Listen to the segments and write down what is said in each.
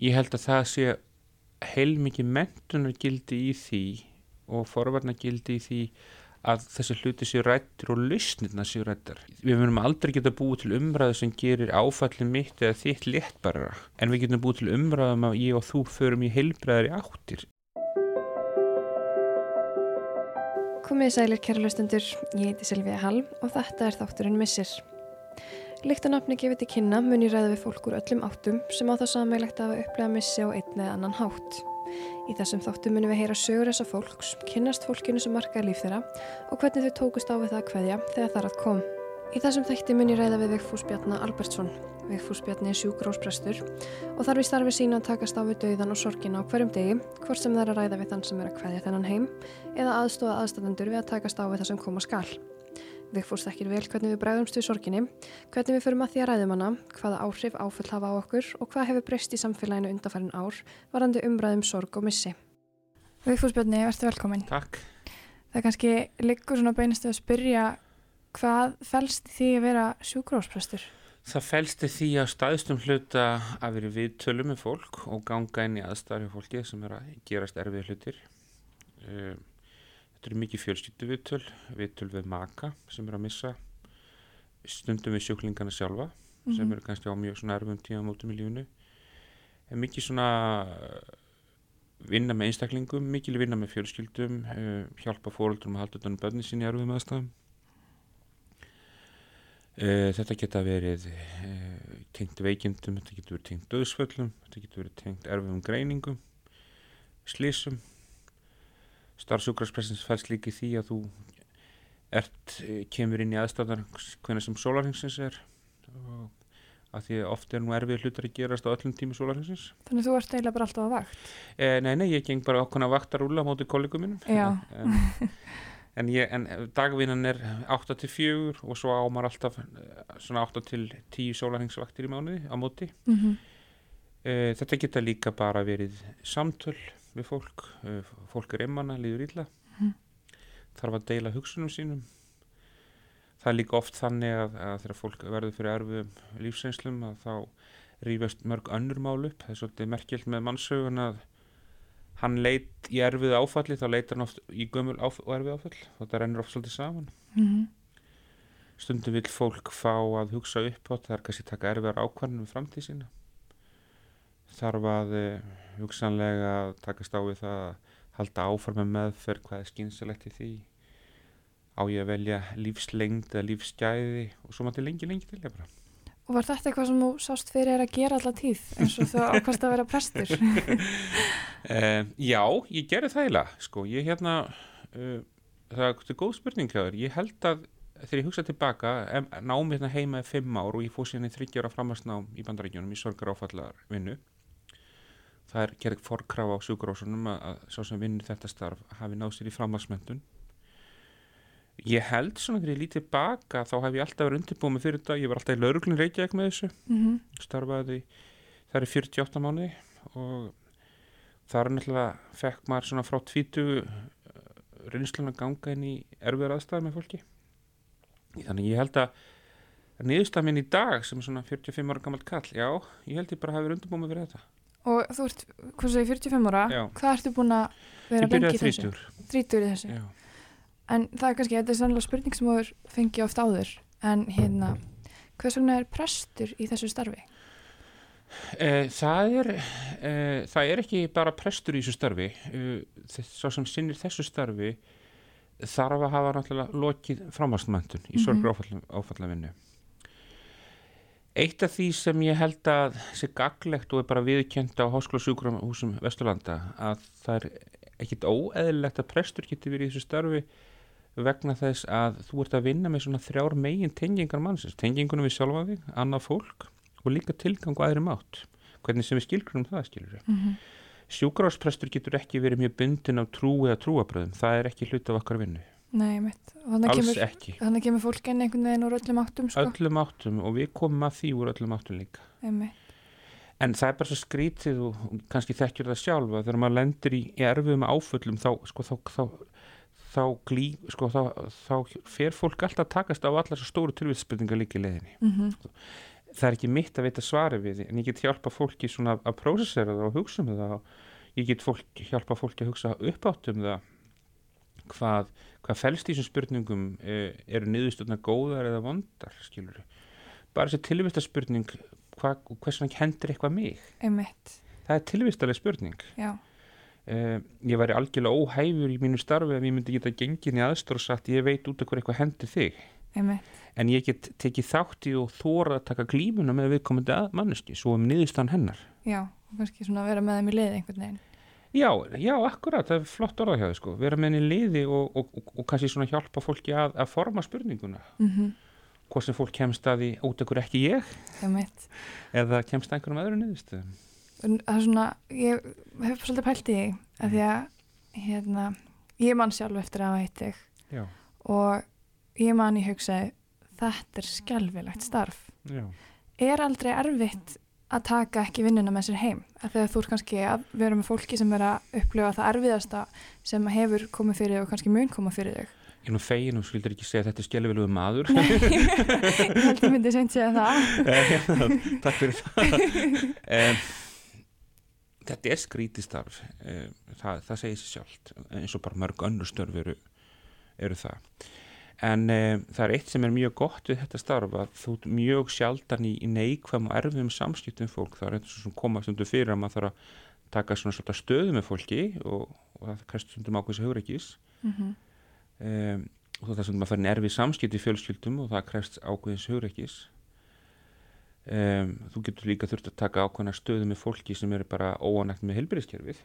ég held að það sé heilmikið mentunargildi í því og forvarnagildi í því að þessi hluti séu rættir og lausnirna séu rættar. Við verðum aldrei geta búið til umræðu sem gerir áfallin mitt eða þitt léttbarra en við getum búið til umræðum að ég og þú förum í heilbræðari áttir. Komið sælir kæra löstendur, ég heiti Silvíða Hall og þetta er þátturinn Missir. Líkt að nafni gefið til kynna mun ég ræða við fólk úr öllum áttum sem á það sammeilegt að upplega missi á einn eða annan hátt. Í þessum þáttu munum við heyra sögur þessa fólks, kynnast fólkinu sem markaði líf þeirra og hvernig þau tókust á við það að hverja þegar þar að kom. Í þessum þætti mun ég ræða við Vigfús Bjarnar Albertsson. Vigfús Bjarni er sjúkrósprestur og þarf í starfi sína að takast á við dauðan og sorgina á hverjum degi, hvort sem það er að ræða við þann sem er að hverja þennan heim eða aðstóða aðstæðendur við að takast á við það sem koma skal. Vigfús þekkir vel hvernig við bregðumst við sorginni, hvernig við förum að því að ræðum hana, hvaða áhrif áfull hafa á okkur og hvað hefur breyst í samfélaginu undanfærin ár varandi umræðum sorg og missi. Vigfús Björni, verður velkominn. Takk. Það er kannski liggur svona beinustu að spyrja hvað fælst því að vera sjúkrósprestur? Það fælst því að staðstum hluta að vera við tölum með fólk og ganga inn í aðstæðari fólki sem er að gerast erfið hlutir. Um, Þetta eru mikið fjölskyttu viðtöl, viðtöl við maka sem er að missa stundum við sjúklingana sjálfa mm -hmm. sem mhm. eru kannski á mjög svona erfum tíma mótum í lífunu. En mikið svona uh, vinna með einstaklingum, mikið vinna með fjölskyldum, uh, hjálpa fóröldrum að halda utanum bönni sín í erfum aðstæðum. Uh, þetta geta verið tengt veikindum, þetta getur verið tengt döðsföllum, þetta getur verið tengt erfum greiningum, slísum starfsjúkraspressins fælst líki því að þú ert, eh, kemur inn í aðstæðan hvernig sem sólarhengsins er og að því oft er nú erfið hlutar að gerast á öllum tími sólarhengsins Þannig þú ert eiginlega bara alltaf á vakt? Eh, nei, nei, ég geng bara okkur á vaktarúla á móti kollegum mínum. En, en, ég, en dagvinnan er 8-4 og svo ámar alltaf eh, svona 8-10 sólarhengsvaktir í mánuði á móti. Mm -hmm. eh, Þetta geta líka bara verið samtöl við fólk eh, fólk er einmanna, líður ítla mm. þarf að deila hugsunum sínum. Það er líka oft þannig að, að þegar fólk verður fyrir erfiðum lífseinslum að þá rífast mörg önnur mál upp. Það er svolítið merkjöld með mannsögun að hann leit í erfið áfalli þá leitar hann oft í gömul áf og erfið áfall. Og þetta rennur oft svolítið saman. Mm -hmm. stundum vil fólk fá að hugsa upp á það er kannski taka erfiðar ákvarnum framtíð sína þarf að uh, hugsanlega takast á við það að halda áfram með meðferð hvað er skynsalegt í því? Á ég að velja lífslengd eða lífsgæði og svo til lengi lengi til ég bara. Og var þetta eitthvað sem þú sást fyrir að gera alltaf tíð eins og þú ákvæmst að vera prestur? uh, já, ég gerði það eiginlega sko, ég hérna uh, það er góð spurning hér ég held að þegar ég hugsa tilbaka námið hérna heima í fimm ár og ég fóð síðan í þryggjára framhansnám í bandarækjunum í sorgar áfallar vinnu það er gerð forkraf á sjúkurásunum að, að sá sem vinnur þetta starf hafi náð sér í framhalsmyndun ég held svona þegar ég lítið baka þá hef ég alltaf verið undirbúið með fyrir þetta ég var alltaf í lauruglun Reykjavík með þessu. Mm -hmm. starfaði það er 48 mánu og það er náttúrulega fekk maður svona frá tvítu uh, reynslun að ganga inn í erfiðar aðstæðar með fólki. Þannig ég held að niðurstað minn í dag sem er svona 45 ára gammalt kall já, ég held ég bara hafi verið undirbúið með fyrir þetta Og þú ert, hvað svo, 45 ára, Já. hvað ertu búin að vera lengi í þessu? 30 í þessu. Já. En það er kannski, þetta er sannlega spurning sem þú fengi oft áður, en hérna, hvað svona er prestur í þessu starfi? Eh, það, er, eh, það er ekki bara prestur í þessu starfi, eh, svo sem sinnir þessu starfi þarf að hafa náttúrulega lokið framhastmöndun í sorgur mm -hmm. Eitt af því sem ég held að sé gaglegt og er bara viðkjönd á Háskólasjúkrahúsum Vesturlanda að það er ekkit óeðlilegt að prestur getur verið í þessu starfi vegna þess að þú ert að vinna með svona þrjár megin tengingar mannsins, tengingunum við sjálfa þig, annað fólk og líka tilgang og aðri mátt, hvernig sem við skilgrunum það skilur við. Mm -hmm. Sjúkrahúsprestur getur ekki verið mjög bundin af trú eða trúabröðum, það er ekki hlut af okkar vinnu. Nei, mitt. Alls kemur, ekki. Þannig kemur fólk inn einhvern veginn úr öllum áttum, sko? Öllum áttum og við komum að því úr öllum áttum líka. Einmitt. En það er bara svo skrítið og, kannski þekkjur það sjálfa þegar maður lendur í, erfiðum áföllum þá, sko, þá, þá, þá, glý, sko, þá fer fólk alltaf að takast á allar svo stóru tilvíðspurningar líka í leðinni. Mm -hmm. það er ekki mitt að veita svari við því en ég get hjálpa fólki svona að prósessera það og hugsa um það og ég get fólk, hjálpa fólki að hugsa upp átt um það hvað, hvað fælst í þessum spurningum e, eru niðurstöðna góðar eða vondar skilur bara þessi tilvista spurning hva, hversan hendur eitthvað mig Einmitt. það er tilvistaleg spurning Já. Uh, ég væri algjörlega óhæfur í mínu starfi ef ég myndi geta gengið í aðstór og sagt ég veit út af hvað eitthvað hendur þig Einmitt. en ég get tekið þátt í og þóra að taka glímuna með viðkomandi manneski svo um niðurstan hennar Já, og kannski svona vera með þeim í liði einhvern veginn Já, já, akkurat, það er flott orða hjá þið sko. Vera með henni liði og, og, og, og kannski svona hjálpa fólki að, að forma spurninguna. Mm -hmm. hvort sem fólk kemst að því út hverju ekki ég? Eða kemst að einhverjum öðru niðurstöðum? Það er svona, ég hef svolítið pælt í því að því að hérna, ég man sjálf eftir að Já. og ég man í hugsaði þetta er skjálfilegt starf. Já. er aldrei erfitt að taka ekki vinnuna með sér heim. Þegar þú er kannski að vera með fólki sem er að upplifa það erfiðasta sem hefur komið fyrir þig og kannski mun komið fyrir þig. Ég er nú fegin og skildur ekki segja að þetta er skjálfilegu maður. Nei, ég held að myndi seint segja það. Takk fyrir það. Þetta er skrítistarf eh, það, það segir sér sjálft eins og bara mörg önnur störf eru, eru það en e, það er eitt sem er mjög gott við þetta starf að þú er mjög sjaldan í, í neikvæm og erfiðum samskiptum fólk. Það er eins og koma stundu fyrir að maður þarf að taka svona, svona stöðu með fólki og, og það kræst stundum ákveðs hugreikis mm -hmm. um, og það er svona að maður fara í erfið samskipt í fjölskyldum og það kræst ákveðis hugreikis Um, þú getur líka þurft að taka ákveðna stöðu með fólki sem eru bara óanægt með helbyrðiskerfið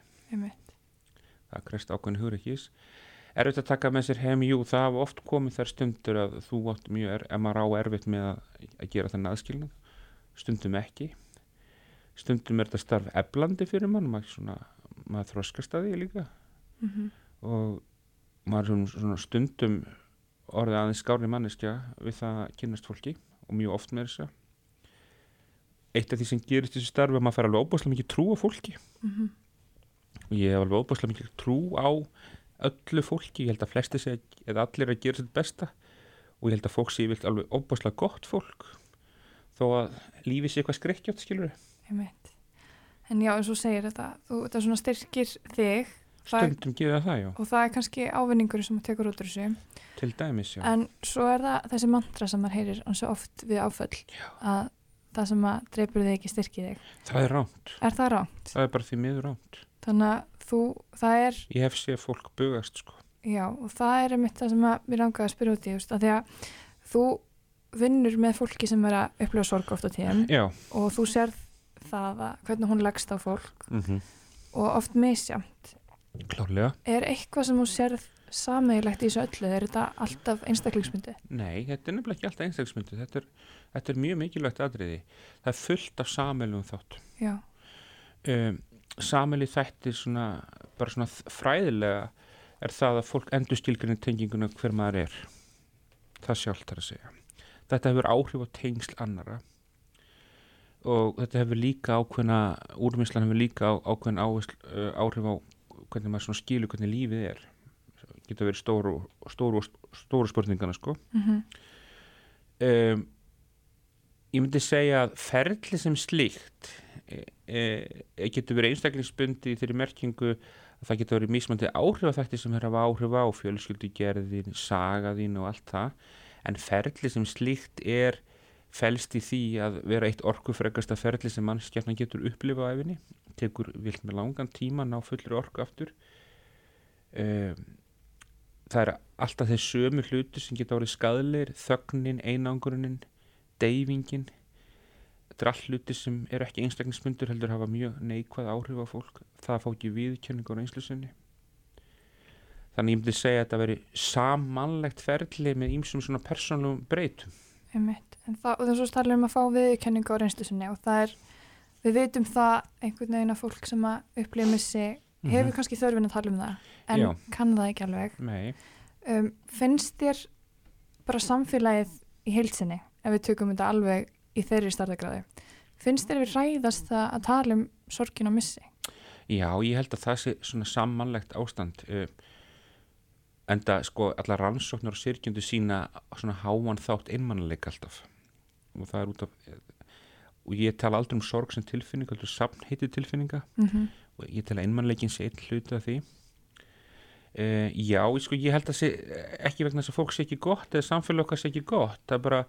það krest ákveðin hugreikis er þetta að taka með sér heim, jú það hafa oft komið þær stundur að þú átt mjög er, ef maður á erfitt með að, að gera þennan aðskilnað. Stundum ekki. Stundum er þetta starf eblandi fyrir mann maður, svona, maður þroskast að því líka. Mm -hmm. og maður svona, svona stundum orðið aðeins skári manneskja við það að kynast fólki og mjög oft með þess að eitt af því sem gerist þessu starfi að maður fær alveg óbúslega mikið trú á fólki. Mm -hmm. og ég hef alveg óbúslega mikið trú á öllu fólki, ég held að flesti sé eða allir að gera sitt besta og ég held að fólk sé vilt alveg óbúslega gott fólk þó að lífi sé eitthvað skrekkjátt, skilur við En já, eins og segir þetta þú, þetta svona styrkir þig Stundum geða það, já. og það er kannski ávinningur sem tekur út úr þessu. Til dæmis, já. En svo er það þessi mantra sem maður heyrir eins og oft við áföll já. að það sem að dreipur þig ekki styrkið þig. Það er ránt Er það ránt? Það er bara því miður ránt Þannig að þú, það er Ég hef séð fólk bugast sko Já, og það er einmitt það sem að mér langaði að spyrja út í að því að þú vinnur með fólki sem er að upplifa sorg ofta tíðan Já. og þú sérð það að hvernig hún leggst á fólk mm -hmm. og oft misjamt Klárlega Er eitthvað sem þú sérð sammeigilegt í þessu öllu? Er þetta alltaf einstaklingsmyndi? Nei, þetta er nefnilega ekki alltaf einstaklingsmyndi þetta er, þetta er mjög mikilvægt aðriði það er fullt af sameilum þátt Já um, Sameili þættir svona bara svona fræðilega er það að fólk endur stílgrinni tenginguna hver maður er. Það sjálft er að segja. Þetta hefur áhrif á tengsl annara og þetta hefur líka ákveðna úrvinnslan hefur líka ákveðna uh, áhrif á hvernig maður skilur hvernig lífið er. Geta verið stóru, stóru, stóru spurningana sko. Mm -hmm. um, ég myndi segja að ferli sem slíkt getur verið einstaklingsbundi þeirri merkingu að það getur verið mismandi áhrif að þetta sem er að áhrif á fjölskyldugerðin, sagaðin og allt það. En ferli sem slíkt er fælst í því að vera eitt orkufregasta ferli sem mannskjarnan getur upplifa á efinni, tekur vilt með langan tíma ná fullri orku aftur. Um, það er alltaf þeir sömu hluti sem geta orðið skadleir, þögnin, einangurinn deyfingin þetta er all hluti sem eru ekki einstaklingsmyndur heldur hafa mjög neikvæð áhrif á fólk það fá ekki viðkjörning á reynslu sinni þannig ég myndi segja að þetta veri samanlegt ferli með ímsum svona persónlum breytum Einmitt. en það, og þess að tala um að fá viðkjörning á reynslu sinni og það er við veitum það einhvern veginn að fólk sem að upplifa missi mm -hmm. hefur kannski þörfin að tala um það en Já. kann það ekki alveg um, finnst þér bara samfélagið í heilsinni ef við tökum þetta alveg í þeirri starðagráði finnst þér við ræðast það að tala um sorgin og missi? Já, ég held að það sé svona samanlegt ástand uh, enda sko allar rannsóknar og sirkjöndu sína svona háan þátt einmannleik alltaf og það er út af og ég tala aldrei um sorg sem tilfinning aldrei samnheiti tilfinninga mm -hmm. og ég tala einmannleikin sé einn hluti af því uh, já, sko, ég held að sé, ekki vegna þess að fólk sé ekki gott eða samfélag okkar sé ekki gott það er bara,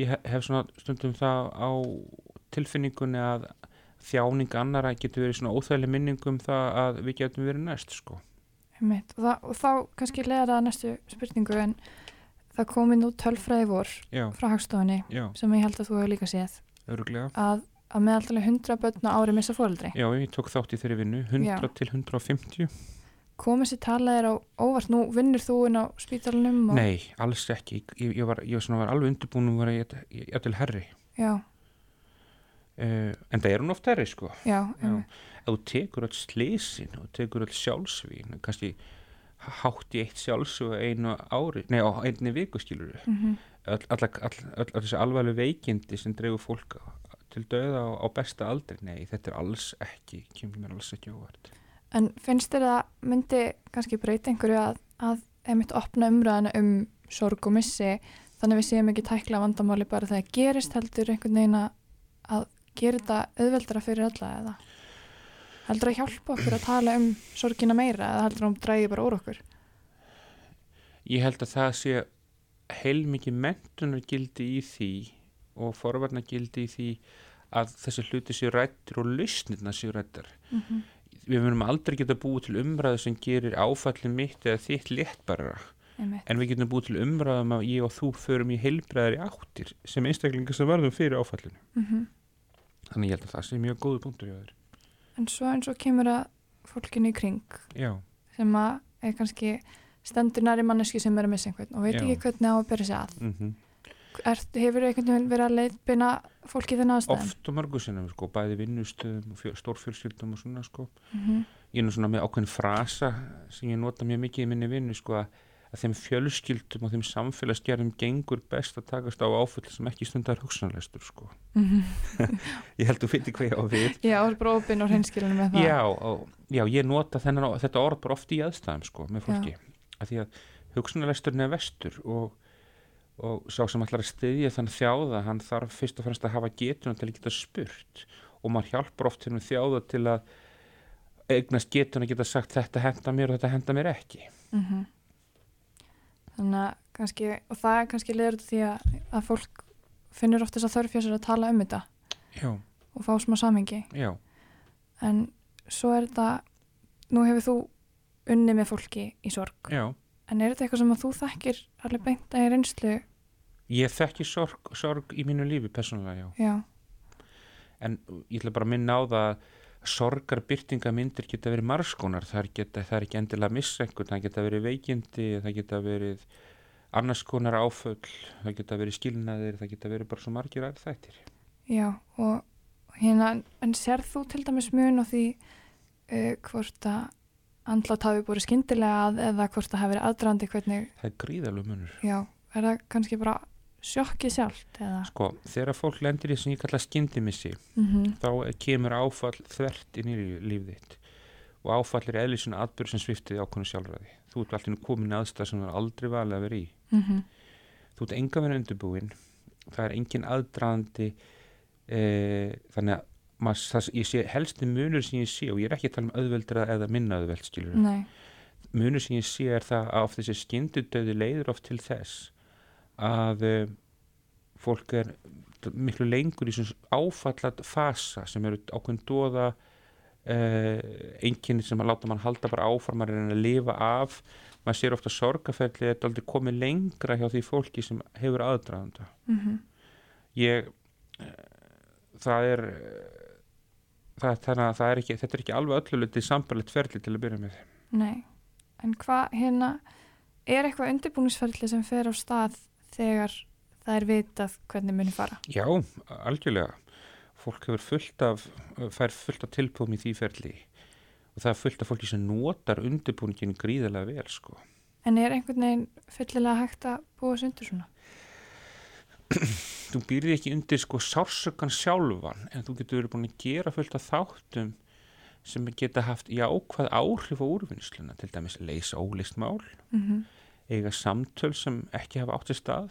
ég hef svona stundum það á tilfinningunni að þjáning annara getur verið svona óþægileg minningum það að við getum verið næst sko og, það, og þá kannski leða það næstu spurningu en það komið nú tölfræði vor já. frá hagstofunni já. sem ég held að þú hefur líka séð Öruglega. að, að meðaldalega 100 börn á ári missa fóreldri. Já, ég tók þátt í þeirri vinnu, 100 Já. til 150. Komið sér talaðir á óvart, nú vinnur þú inn á spítalunum? Og... Nei, alls ekki. Ég, ég, var, ég var alveg undirbúin að vera ég, til herri. Já. Uh, en það er hún oft herri, sko. Já. Já. Ef þú tekur alls slísin og tekur alls sjálfsvín, kannski hátt í eitt sjálfsvín einu ári, nei, á einni viku, skilur. Mm -hmm all, all, all þessi alvarleg veikindi sem dreifur fólk til döða á, á besta aldri nei, þetta er alls ekki, kemur mér alls ekki óvart En finnst þér að myndi kannski breyta einhverju að, að heimitt opna umræðana um sorg og missi þannig við séum ekki tækla vandamáli bara þegar gerist heldur einhvern veginn að gera þetta auðveldara fyrir alla eða? Heldur að hjálpa okkur að tala um sorgina meira eða heldur að hún drægi bara úr okkur? Ég held að það sé heilmikið mentunargildi í því og forvarnagildi í því að þessi hluti séu rættir og lausnirna séu rættar mm -hmm. Við verðum aldrei geta búið til umræðu sem gerir áfallin mitt eða þitt léttbarra en við getum búið til umræðum að ég og þú förum í heilbreðari áttir sem einstaklingar sem verðum fyrir áfallinu mm -hmm. þannig ég held að það sé mjög góðu punktur hjá þér En svo eins og kemur að fólkinu í kring Já. sem að er kannski stendur næri manneski sem er að missa einhvern og veit Já. ekki hvernig á að byrja sig að mm -hmm. Er, hefur einhvern veginn verið að leitbina fólki þennan aðstæðan? Oft og mörgu sinnum, sko, bæði vinnustöðum og stórfjölskyldum og svona sko. mm -hmm. ég er nú svona með ákveðin frasa sem ég nota mjög mikið í minni vinnu sko, að, að þeim fjölskyldum og þeim samfélagsgerðum gengur best að takast á áföll sem ekki stundar hugsanleistur sko. mm -hmm. ég held að þú finnir hvað ég á við Já, og brófin og hreinskilunum með það Já, og, já ég nota þennan, þetta orð bara oft í aðstæðum sko, með fólki já að því að hugsunarlesturinn er vestur og, og sá sem ætlar að styðja þann þjáða hann þarf fyrst og fremst að hafa getuna til að geta spurt og maður hjálpar oft að þjáða til að eignast getuna geta sagt þetta henda mér og þetta henda mér ekki mm -hmm. Þannig að kannski og það er kannski leður því að, að fólk finnur oft þess að þörfja sér að tala um þetta Já. og fá smá samengi Já. en svo er þetta nú hefur þú unni með fólki í sorg Já. En er þetta eitthvað sem að þú þekkir alveg beint að er einslu Ég þekki sorg, sorg í mínu lífi personlega, já. já. En ég ætla bara að minna á það að sorgarbyrtingamindir geta verið margskonar, það, það er ekki endilega að einhvern, það geta verið veikindi það geta verið annars konar áföll, það geta verið skilnaðir, það geta verið bara svo margir aðeins þættir Já, og hérna en sér þú til dæmis mun og því uh, hvort að andlátt hafi búið skindilega að eða hvort það hafi verið aðdrandi hvernig það er gríðalög munur já, er það kannski bara sjokkið sjálft eða? sko, þegar fólk lendir í sem ég kalla skindimissi mm -hmm. þá kemur áfall þvert inn í lífið þitt og áfall er eðlisuna atbyrg sem sviftiði ákvönu sjálfræði þú ert alltaf komin aðstæð sem það er aldrei valið að vera í mm -hmm. þú ert enga verið undirbúin það er engin aðdrandi e, þannig að maður, það, ég sé helsti munur sem ég sé og ég er ekki að tala um auðveldra eða minna auðveld skilur munur sem ég sé er það að oft þessi skyndudöði leiður oft til þess að uh, fólk er miklu lengur í svona áfallat fasa sem eru ákveðin dóða uh, eh, einnkynni sem að láta mann halda bara áfarmar en að lifa af. Maður sér ofta sorgaferðli þetta er aldrei komið lengra hjá því fólki sem hefur aðdraðanda mm -hmm. ég uh, það er það, þannig að er ekki, þetta er ekki alveg öllulitið sambarlegt ferli til að byrja með. Nei, en hvað hérna er eitthvað undirbúningsferli sem fer á stað þegar það er vitað hvernig muni fara? Já, algjörlega. Fólk hefur fullt af fær fullt af tilbúðum í því ferli. Og það er fullt af fólki sem notar undirbúningin gríðilega vel sko. En er einhvern veginn fullilega hægt að búa þessu undir svona? þú býrði ekki undir sko sársökan sjálfan en þú getur verið búin að gera fullt af þáttum sem geta haft jákvæð áhrif á úrvinnsluna til dæmis leysa ólist mál mm -hmm. eiga samtöl sem ekki hafa átt í stað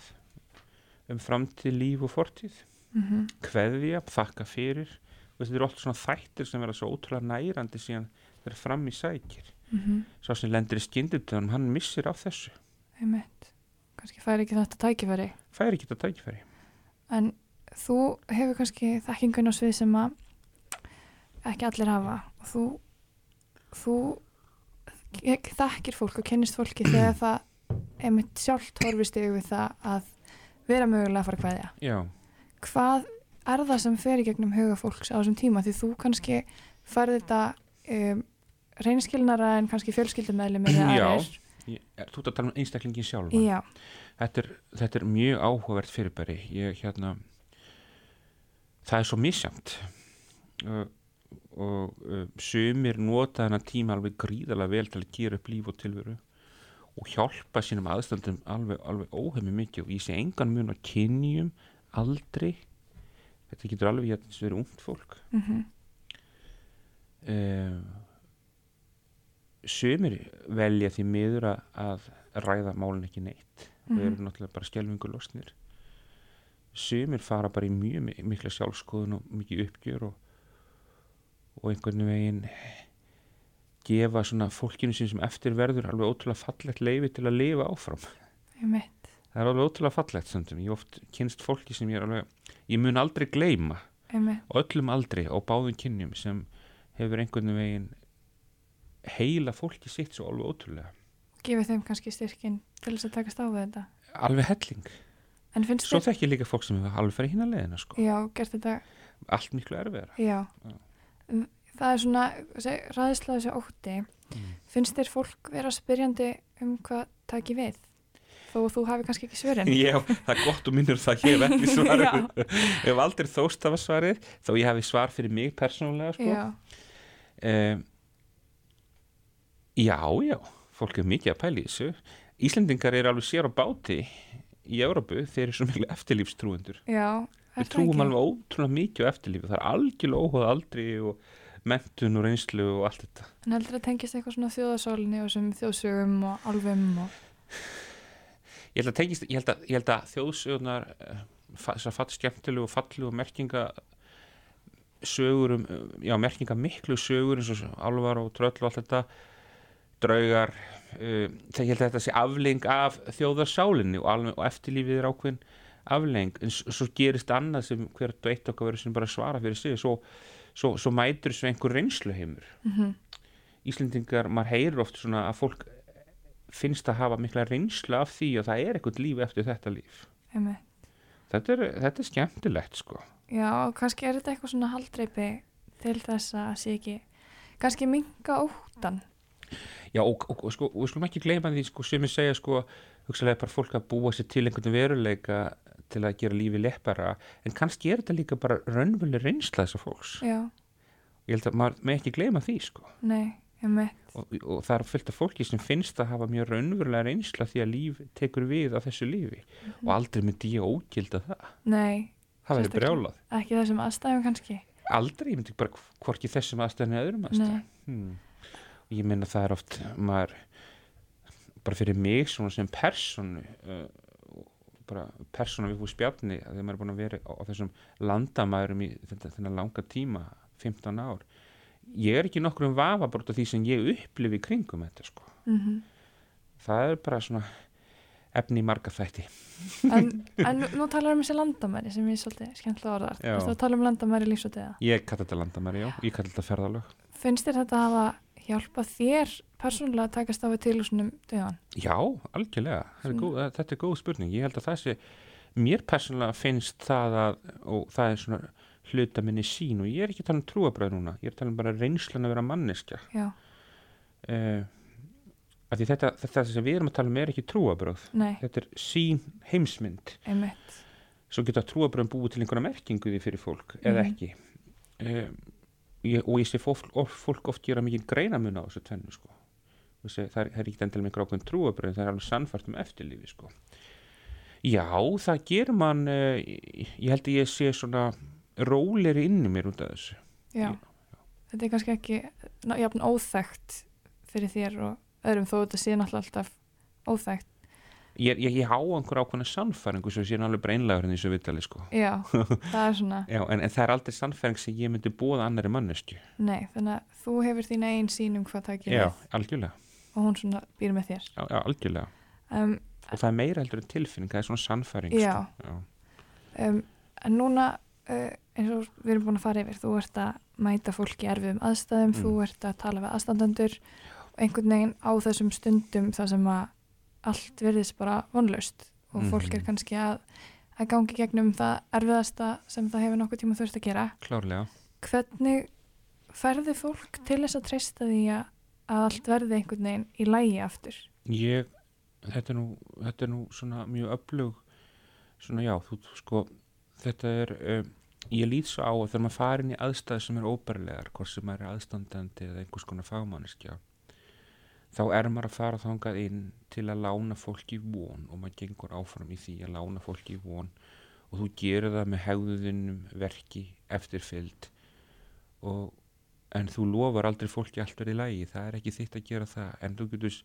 um framtíð líf og fortíð mm -hmm. kveðja, þakka fyrir og þetta eru allt svona þættir sem verða svo ótrúlega nærandi síðan þeirra fram í sækir mm -hmm. svo sem lendir í skindindunum hann missir af þessu einmitt, kannski fær ekki þetta tækifæri. Fær ekki þetta tækifæri. En þú hefur kannski þekkingun á svið sem að ekki allir hafa. Og þú þú þekkir fólk og kennist fólki þegar það einmitt sjálft horfist yfir það að vera mögulega að fara að hvaðja Já. hvað er það sem fer í gegnum huga fólks á þessum tíma? Því þú kannski farði þetta um, reynskilnara en kannski fjölskyldumæli með það aðeins Já, þú ert að tala um einstaklingin sjálf þetta, þetta er mjög áhugavert fyrirbæri. Ég hérna það er svo misjamt og, og uh, sumir nota þennan tíma alveg gríðalega vel til að gera upp líf og tilveru og hjálpa sínum aðstandum alveg, alveg óhefmi mikið og ég sé engan mun á kynjum aldrei þetta getur alveg að þetta verður ungt fólk. Mm -hmm. uh, sömur velja því miður að, ræða málun ekki neitt. Mm -hmm. við erum náttúrulega bara skjálfingulosnir sömur fara bara í mjög mikla sjálfskoðun og mikið uppgjör og, og einhvern veginn gefa svona fólkinu sem eftir verður alveg ótrúlega fallegt leifi til að lifa áfram. Það er alveg ótrúlega fallegt stundum. Ég oft kynst fólki sem ég er alveg ég mun aldrei gleima og öllum aldrei á báðum kynjum sem hefur einhvern veginn heila fólki sitt svo alveg ótrúlega Gefið þeim kannski styrkin til þess að takast á þetta Alveg helling Svo þekk ég líka fólk sem hefur alveg farið hína leðina sko. Já, gert þetta Allt miklu erfiðar Já. Já Það er svona ræðislega þessi ótti mm. Finnst þér fólk vera spyrjandi um hvað taki við? þó þú hafi kannski ekki svörin Já, það er gott og minnur það hef ekki svarið ég hef aldrei þóst af að svarið þó ég hafi svar fyrir mig persónulega sko. já. Um, já, já fólk er mikið að pæli þessu. Íslendingar er alveg sér á báti í Európu, þeir eru svo miklu eftirlífstrúendur. Við trúum alveg ótrúlega mikið á eftirlífi, það er algjörlega óhugað aldrei og mentun og reynslu og allt þetta. En heldur það tengist eitthvað svona þjóðasólinni og sem þjóðsögum og alvum og ég held að, tengist, ég held að, ég held að þjóðsögurnar eh, þessar fatt skemmtilegu og fallu og merkinga sögur um, já, merkinga miklu sögur eins og alvar og tröll og allt þetta draugar uh, það held að þetta sé afleng af þjóðarsálinni og, og eftirlífið er ákveðin afleng, en svo gerist annað sem hvert og eitt okkar verður sem bara svara fyrir sig. Svo, svo, svo mætur þessu einhver reynsluheimur. Mm -hmm. Íslendingar, maður heyrir oft svona að fólk finnst að hafa mikla reynsla af því að það er eitthvað líf eftir þetta líf. Þetta er, þetta er skemmtilegt sko. Já, kannski er þetta eitthvað svona haldreipi til þess að sé ekki kannski minga óttan Já, og, og, og sko, við skulum ekki gleyma því sko, sem ég segja sko, hugsalega bara fólk að búa sér til einhvern veruleika til að gera lífi leppara, en kannski er þetta líka bara raunvölu reynsla þessar fólks. Já. Ég held að maður með ekki gleyma því sko. Nei og, og það er fullt af fólki sem finnst að hafa mjög raunverulega reynsla því að líf tekur við á þessu lífi. Mm -hmm. og aldrei myndi ég ógilda það. Nei, það verður brjálað. ekki þessum aðstæðum kannski. Aldrei, ég myndi bara hvorki þessum aðstæðum eða öðrum aðstæðum ég minna það er oft maður, bara fyrir mig sem personu uh, bara persóna við fúið spjarni þegar maður er búin að vera á, á þessum landamærum í þennan langa tíma 15 ár. Ég er ekki nokkur um vafa bara því sem ég upplifi kringum þetta sko. Mm -hmm. það er bara svona efni í marga þætti. En, en nú talar um þessi landamæri sem ég er svolítið skemmtilega orðart Þú veist að tala um landamæri lífsótiða Ég kallar þetta landamæri, já, ég kallar þetta ferðalög. Finnst þér þetta að hafa hjálpa þér persónulega að takast á við til svonum döðan? Já, algjörlega er góð, þetta er góð spurning, ég held að það sé mér persónulega finnst það að og það er svona hluta minni sín og ég er ekki að tala um trúabröð núna ég er að tala um bara reynslan að vera manneskja uh, af því þetta, þetta sem við erum að tala um er ekki trúabröð Nei. þetta er sín heimsmynd Einmitt. svo geta trúabröðum búið til einhverja merkingu því fyrir fólk mm. eða mhm. ekki uh, ég, og ég sé fólk, fólk oft gera mikið greinamun á þessu tvennu sko. það er, er ekki endilega mikilvæg ákveðin trúabröð það er alveg sannfært um eftirlífi sko. já, það ger mann uh, ég held að ég sé svona róleri inni mér út af þessu Já, já. þetta er kannski ekki jafn óþægt fyrir þér og öðrum þó þetta sé náttúrulega alltaf óþægt ég, ég, ég há einhver ákveðna sannfæringu sem sé náttúrulega breinlegar en þessu vittali sko. Já, það er svona Já, en, en það er aldrei sannfæring sem ég myndi búða annari mannestu Nei, þannig að þú hefur þín einn sín um hvað það Já, gerir algjörlega, og hún svona býr með þér já, já, algjörlega. um, og það er meira heldur en tilfinning, það er svona sannfæring Já. sko. já. um, En núna uh, eins og við erum búin að fara yfir þú ert að mæta fólki erfiðum aðstæðum Mm. þú ert að tala við aðstandandur og einhvern veginn á þessum stundum þar sem að allt verðist bara vonlaust og Mhm. fólk er kannski að, að gangi gegnum það erfiðasta sem það hefur nokkuð tíma þurft að gera. Klárlega. Hvernig ferði fólk til þess að treysta því að, allt verði einhvern veginn í lægi aftur? Ég, þetta er nú, þetta er nú svona mjög öflug svona já, þú sko þetta er, um, ég lít svo á að þegar maður farin í aðstæði sem er óbærlegar hvort sem maður er aðstandandi eða einhvers konar fagmanneskja þá er maður að fara þangað inn til að lána fólki von og maður gengur áfram í því að lána fólki von og þú gerir það með hegðunum verki eftirfylgd og en þú lofar aldrei fólki allt verið í lægi, það er ekki þitt að gera það en þú getur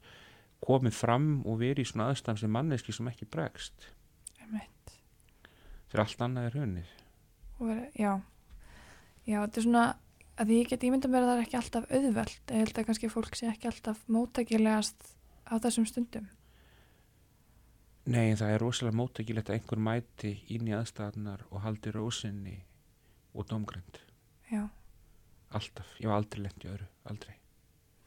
komið fram og verið í svona aðstæðan sem manneski sem ekki bregst. Þegar allt annað er vera, já. Já, þetta er svona að ég get ímynda mér að það er ekki alltaf auðvelt. Ég held að kannski fólk sé ekki alltaf móttækilegast á þessum stundum. Nei, það er rosalega mótækilegt að einhver mæti inn í aðstæðanar og haldi rósinni og domgrænt já, alltaf, ég var aldrei lent í öðru, aldrei.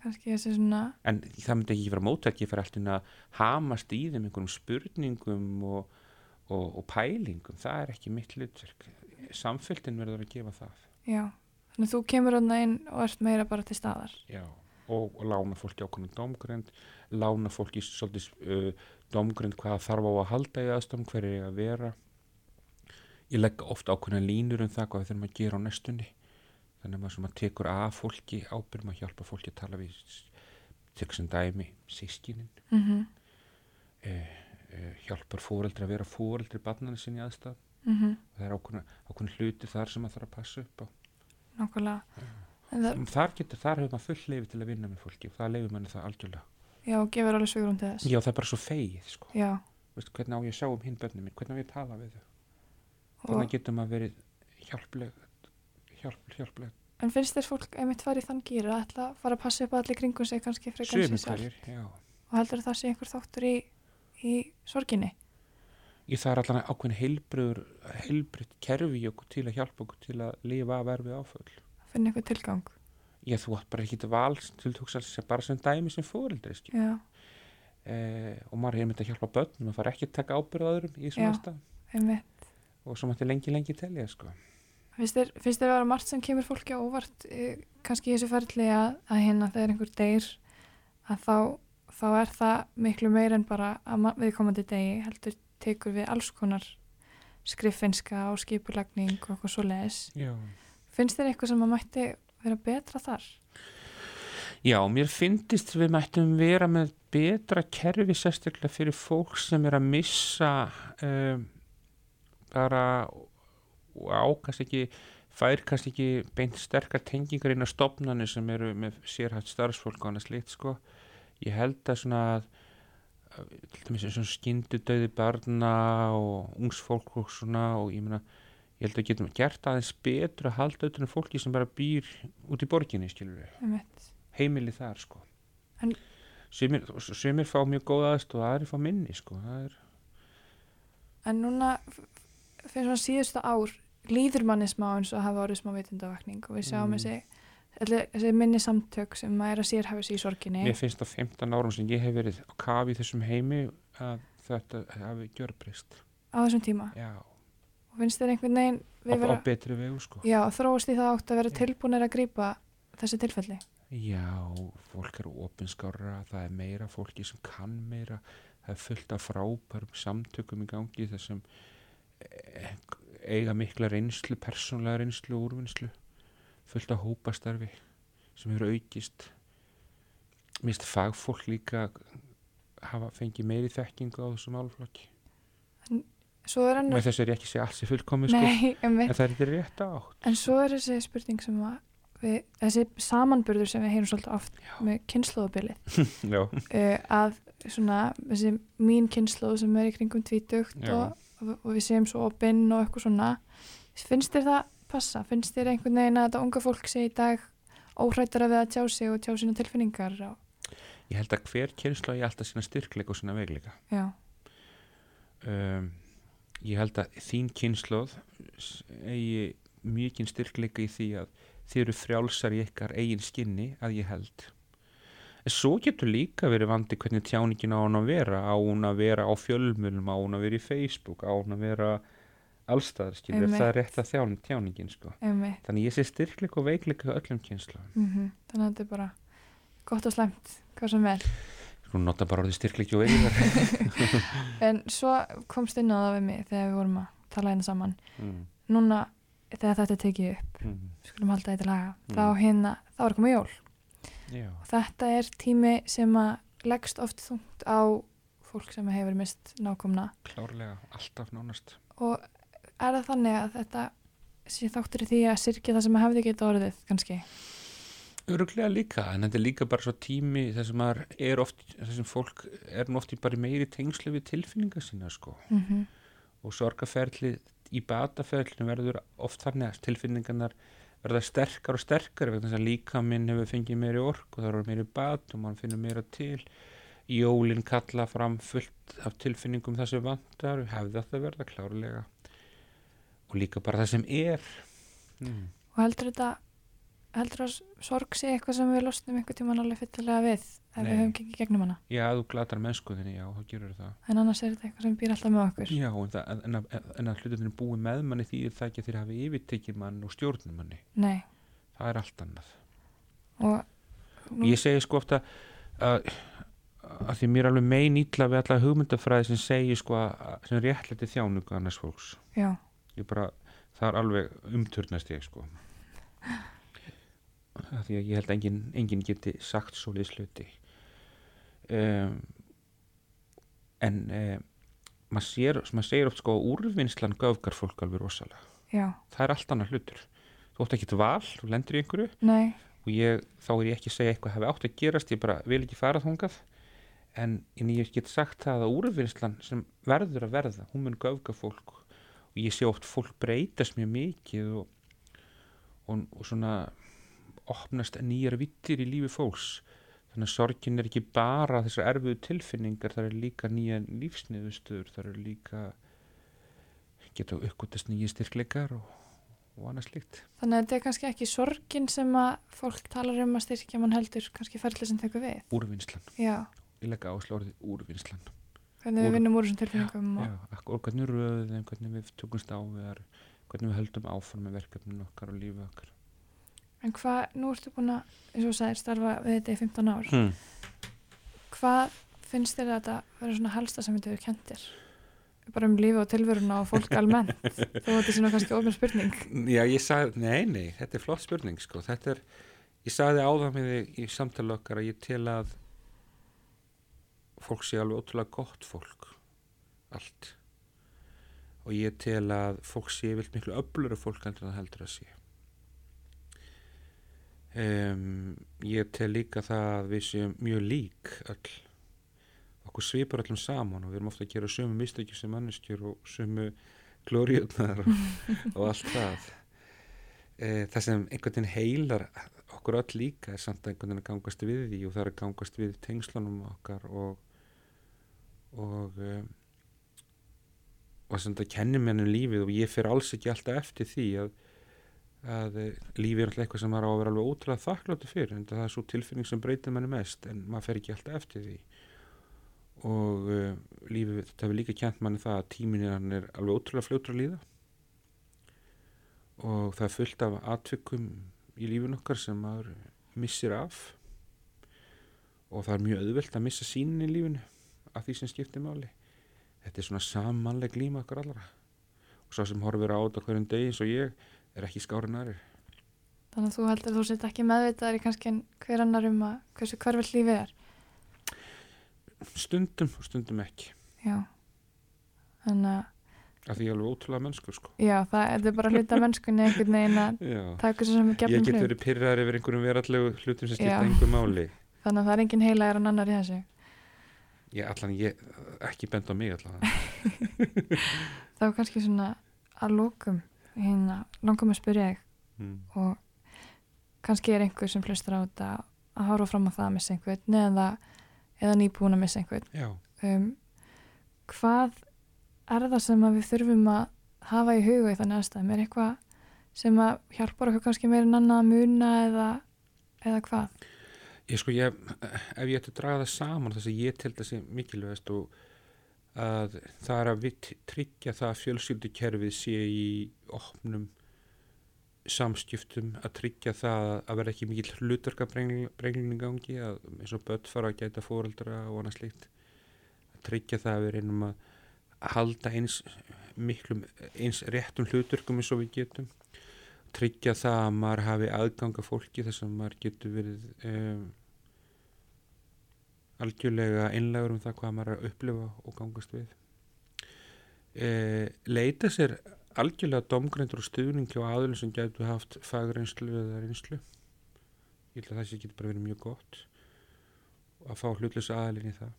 Kannski þessi svona en það myndi ekki vera mótæki fyrir alltaf að hamast í þeim einhverjum spurningum og, og, og pælingum. Það er ekki mitt hlutverk. Samfélgin verður að gefa það. Já, þannig að þú kemur hann inn og ert meira bara til staðar Já, og, og lána fólki ákveðin domgrænt, lána fólki svolítið uh, domgrænt hvað þarf á að halda í aðstofn, hver er ég að vera. Ég legg ofta ákveðina línur um það hvað við þurfum að gera á næstunni. Þannig að maður sem að tekur af fólki ábyrgum að hjálpa fólki að tala við, tek sem dæmi, sískinin, mm -hmm. uh, uh, hjálpar fóreldri að vera fóreldri barnana sinni aðstæð. Mm Það er ákveðina hluti þar sem maður þarf að passa upp á. Nákvæmlega. En það, Þar, getur, þar hefur maður full leifi til að vinna með fólki og það leifir manni það algjörlega. já, gefur alveg svigurum til þess. Já, það er bara svo feið, sko. já, Veistu, hvernig á ég að sjá um hinn börnum mín, hvernig á ég að tala við þau, og, hvernig getur maður verið hjálpleg, hjálp, hjálpleg, en finnst þér fólk einmitt farið þann gýra að ætla að fara að passa upp á allir kringum sig kannski frekar já. og heldur að það sé einhver þáttur í, í sorginni Ég það er allan ákveðin heilbriður, heilbriðt kerfi í okkur til að hjálpa okkur til að lifa af erfið áföll. að finna einhver tilgang. Ég þú átt bara ekki til val til sem bara sem dæmi sem já, Eh, og maður hefur myndið að hjálpa börnum, maður fara ekki að taka ábyrð á öðrum í svona stað og svo mætti lengi, lengi telja, sko. finnst þér, að vera margt sem kemur fólki á óvart eh, kannski í þessu ferli að, að hérna þegar einhver deyr að þá, þá er það miklu meir en bara að ma- viðkomandi degi heldur tekur við alls konar skriffinska og skipulagning og eitthvað svo leiðis finnst þér eitthvað sem að mætti vera betra þar? Já, mér finnist við mættum vera með betra kerfi sérstaklega fyrir fólk sem er að missa um, bara ákast ekki fær kannski ekki beint sterkar tengingar inn á stopnarnir sem eru með sérhætt starfsfólk og annars lit sko. Ég held að svona að skyndu döði barna og ungs fólk og svona og ég meina ég held að getum gert aðeins betur að halda auðvitað fólki sem bara býr út í borginni heimili þar sko. En- sumir, sumir fá mjög góða aðstoð og aðri fá minni sko. Er, En núna fyrir svona síðustu ár líður manni smá eins og hafa orðið smá vitundavakning og við sjáum Mm. þessi, þessi minni samtök sem að er að sérhafa sig í sorginni. Mér finnst á 15 árum sem ég hef verið á kafi þessum heimi að þetta hafi gjörbreyst. Á þessum tíma? Já, og finnst þér einhvern veginn á, við á vera, betri vegu sko. Já, þróast í það átt að vera tilbúinir að grípa þessi tilfelli? Já, fólk eru opinskára það er meira fólki sem kann meira. Það er fullt af frábærum samtökum í gangi þessum eh, eiga mikla reynslu persónlega reynslu og úrvinnslu fullt af hópastarfi sem eru aukist. Mist fagfólk líka hafa fengið meiri þekkingu á þessum álflokki svo er ennur með þess er ég ekki að segja alls í fullkomi sko, einmitt. en það er þetta rétt átt. En svo er þessi spurning sem að við, þessi samanburður sem við heyrum svolítið oft Já. með kynnslóðabilið uh, að svona þessi mín kynnslóð sem er í kringum tvítugt og, og við séum svo opinn og eitthvað svona. Finnst þér það passa? Finnst þér einhvern veginn að þetta unga fólk sé í dag óhrættar að við að tjá sig og tjá sína tilfinningar? Og... Ég held að hver kynnslóð er alltaf sína styrkleika og sína veikleika um, ég held að þín kynnslóð eigi mjög styrkleika í því að þið eru frjálsar í ykkar eigin skinni að ég held en svo getur líka verið vandi hvernig tjáningin á hún að vera á hún að vera á fjölmjölum á hún að vera í Facebook á hún að vera allstaðar skilur, það er rétt að þján, tjáningin sko. þannig ég sé styrkleik og veikleik á öllum kynslu mm -hmm. þannig að þetta er bara gott og slemt, hvað sem er Þú nota bara orðið styrkleik og veikleik En svo komst inn á það við mig þegar við vorum að tala hérna saman mm. núna þegar þetta tekið upp mm. skulum halda þetta laga mm. þá hérna, þá er komið jól Já. og þetta er tími sem að leggst oft þungt á fólk sem hefur mist nákomna klárlega, alltaf nánast og er það þannig að þetta sé þáttur í því að sirkja það sem að hefði geta orðið kannski? Öruglega líka, en þetta er líka bara svo tími þess að maður er oft þessum fólk er nú oft í bara meiri tengslu við tilfinninga sína sko. Mm -hmm. og sorgaferðlið í bataferðlinu verður oft þannig að tilfinningarnar verða sterkar og sterkar vegna þess að líka minn hefur fengið meiri ork og það eru meiri bat og mann finnur meira til. Jólinn kalla fram fullt af tilfinningum þessu vandar hefði þetta verða klárlega og líka bara það sem er. Mm. og heldur þetta heldur að sorg sé eitthvað sem við losnum einhver tíma alveg fyllilega við ef Nei. við höfum gengið gegnum hana? Já, þú glatar mennskuðinni, já, þá gerur það. En annars er þetta eitthvað sem býr alltaf með okkur. Já, en, það, en, að, en að hlutunum er búið með manni því það ekki að þeir hafi yfirtekið mann og stjórnum manni. Nei. Það er allt annað. Og nú... Ég segi sko ofta að, að því mér er alveg megin ítla við alla hugmyndafræði sem segi sko að sem réttlæti þjánuga annars fólks. Já Ég bara, það er alveg umturnast ég sko Því að ég held að enginn engin geti sagt svo liðsluti um, en um, maður sér, mað segir oft sko úrvinnslan göfgar fólk alveg rosalega. Já. það er allt annað hlutur. Þú ótt ekki til val, þú lendur í einhverju. Nei. og ég, þá er ég ekki að segja eitthvað hefur átt að gerast, ég bara vil ekki fara þungað en, en ég get sagt það að úrvinnslan sem verður að verða hún mun göfga fólk og ég sé oft fólk breytast mjög mikið og, og, og svona opnast nýjar vittir í lífi fólks þannig að sorgin er ekki bara þessar erfiðu tilfinningar, það er líka nýja lífsniðustöður, það er líka geta uppgótast nýja styrkleikar og, og annað slikt. Þannig að þetta er kannski ekki sorgin sem að fólk talar um að styrkja mann heldur, kannski ferðlega sem tekur við? Úrvinnslan. Já. Ég legga áslá orðið úrvinnslan. Hvernig við vinnum úr þessum tilfinningum? Já, og... já, og hvernig röðum, hvernig við tökumst á við, hvernig við höldum áfram með verkefninu okkar og lífið okkar. En hvað, nú ertu búin að, eins og sæðir, starfa við þetta í 15 ár. Hmm. Hvað finnst þér að þetta verður svona helsta sem þetta eru kentir? Bara um lífi og tilvöruna og fólk almennt. Þú veit þessi nú kannski ofin spurning. Já, ég sagði, nei, nei, þetta er flott spurning, sko. Þetta er, ég sagði áðan með þig í samtala okkar að ég tel að fólk sé alveg ótrúlega gott fólk. Allt. Og ég tel að fólk sé vilt miklu öfluru fólk en það heldur að sé. Um, ég tel líka það að við séum mjög lík öll okkur svipar öllum saman og við erum ofta að gera sömu mistökjum sem manneskjur og sömu glóriðunar og, og allt það e, það sem einhvern veginn heilar okkur öll líka er samt að einhvern veginn gangast við því og það er gangast við tengslunum okkar og og um, og að það kennir mér um lífið og ég fer alls ekki alltaf eftir því að að eh, lífi er alltaf eitthvað sem maður á að vera alveg ótrúlega þakkláttu fyrir en það er svo tilfinning sem breytir manni mest en maður fer ekki alltaf eftir því. Og uh, lífi þetta hefur líka kjent manni það að tímin er, er alveg ótrúlega fljóttur að líða. Og það er fullt af atvikum í lífin okkar sem maður missir af. Og það er mjög auðvelt að missa sínin í lífinu af því sem skiptir máli. Þetta er svona samanleg líma okkar allara og svo sem horfir á þetta hverjum degi eins og ég er ekki skárin aðri Þannig að þú heldur að þú sett ekki meðvitaðar í kannski hver annar um að hversu hverfell lífið er? Stundum og stundum ekki. Já. Þannig að af því ég er alveg ótrúlega mennsku sko. Já, það er bara hluta mennskunni einhvern veginn að taka þessu sem er gefnum hlut Ég get verið pyrraðar yfir einhverjum verallegu hlutum sem skipta einhver máli. Þannig að það er engin heila er en annar í þessu Já, allan ég ekki bend á mig allan Það var kannski svona að lókum hérna, langum að spyrja þig. Mm. og kannski er einhver sem hlustar á þetta að hára fram á það að missa einhvern eða, eða nýbúin að missa einhvern. Um, hvað er það sem við þurfum að hafa í huga í þannig aðstæðum? Er eitthvað sem að hjálpar okkur kannski meira en annað að muna eða, eða hvað Ég sko ég ef ég ætti að draga það saman þess að ég til þessi mikilvægast og að það er að við tryggja það að fjölskyldukerfið sé í opnum samskiptum að tryggja það að vera ekki mikil hlutarkabrenglinni gangi að eins og börn fara að gæta fóreldra og annað slikt að tryggja það að við reynum að halda eins miklum eins réttum hluturkum eins og við getum tryggja það að maður hafi aðganga fólki þess að maður getur verið um, algjörlega einlegur um það hvað maður er að upplifa og gangast við. E, leita sér algjörlega domgrendur og stuðningi og aðlun sem getur haft fagreinslu eða reynslu. Ég held að það sé getur bara verið mjög gott að fá hlutlösa aðlun í það.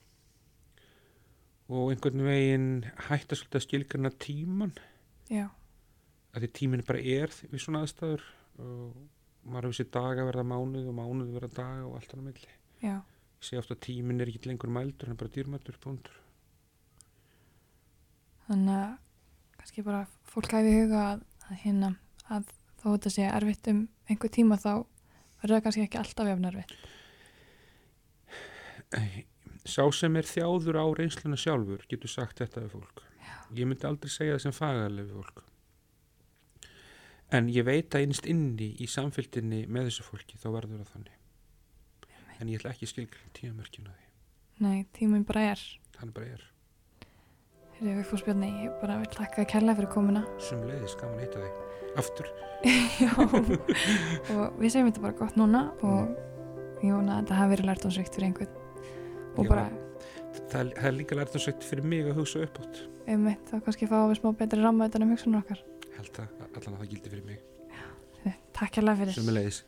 Og einhvern veginn hætta svolítið að skilgjana tíman já að því tímin bara er við svona aðstæður og maður hefur sér daga verða mánuð og mánuð verða daga og allt annað milli. Já. Ég sé ofta að tímin er ekki lengur mældur en bara dýrmættur punktur þannig að kannski bara fólk hæfi huga að, að hérna að þó þetta sé erfitt um einhver tíma þá verður það kannski ekki alltaf jafn erfitt. Sá sem er þjáður á reynsluna sjálfur getur sagt þetta við fólk. Já. ég myndi aldrei segja það sem fagarlega við fólk en ég veit að einst inni í samfélginni með þessu fólki þá verður það þannig en ég ætla ekki að skilja tíamörkina því Nei, tíminn bara er Hann bara er Þegar við fórst björni, ég bara vil takka þér kærlega fyrir komuna. Sumleiðis, gaman að hitta þig. Aftur. Já, og við segjum þetta bara gott núna og ég vona að þetta hafi verið lært ásveikt fyrir einhvern. Og Já, bara... Það, það er líka lært ásveikt fyrir mig að hugsa upp átt. Einmitt, þá kannski fáum við smá betri ramma utan um hugsunum okkar. Held að allan að það gildi fyrir mig. Já, takk kærlega fyrir. Sumleiðis.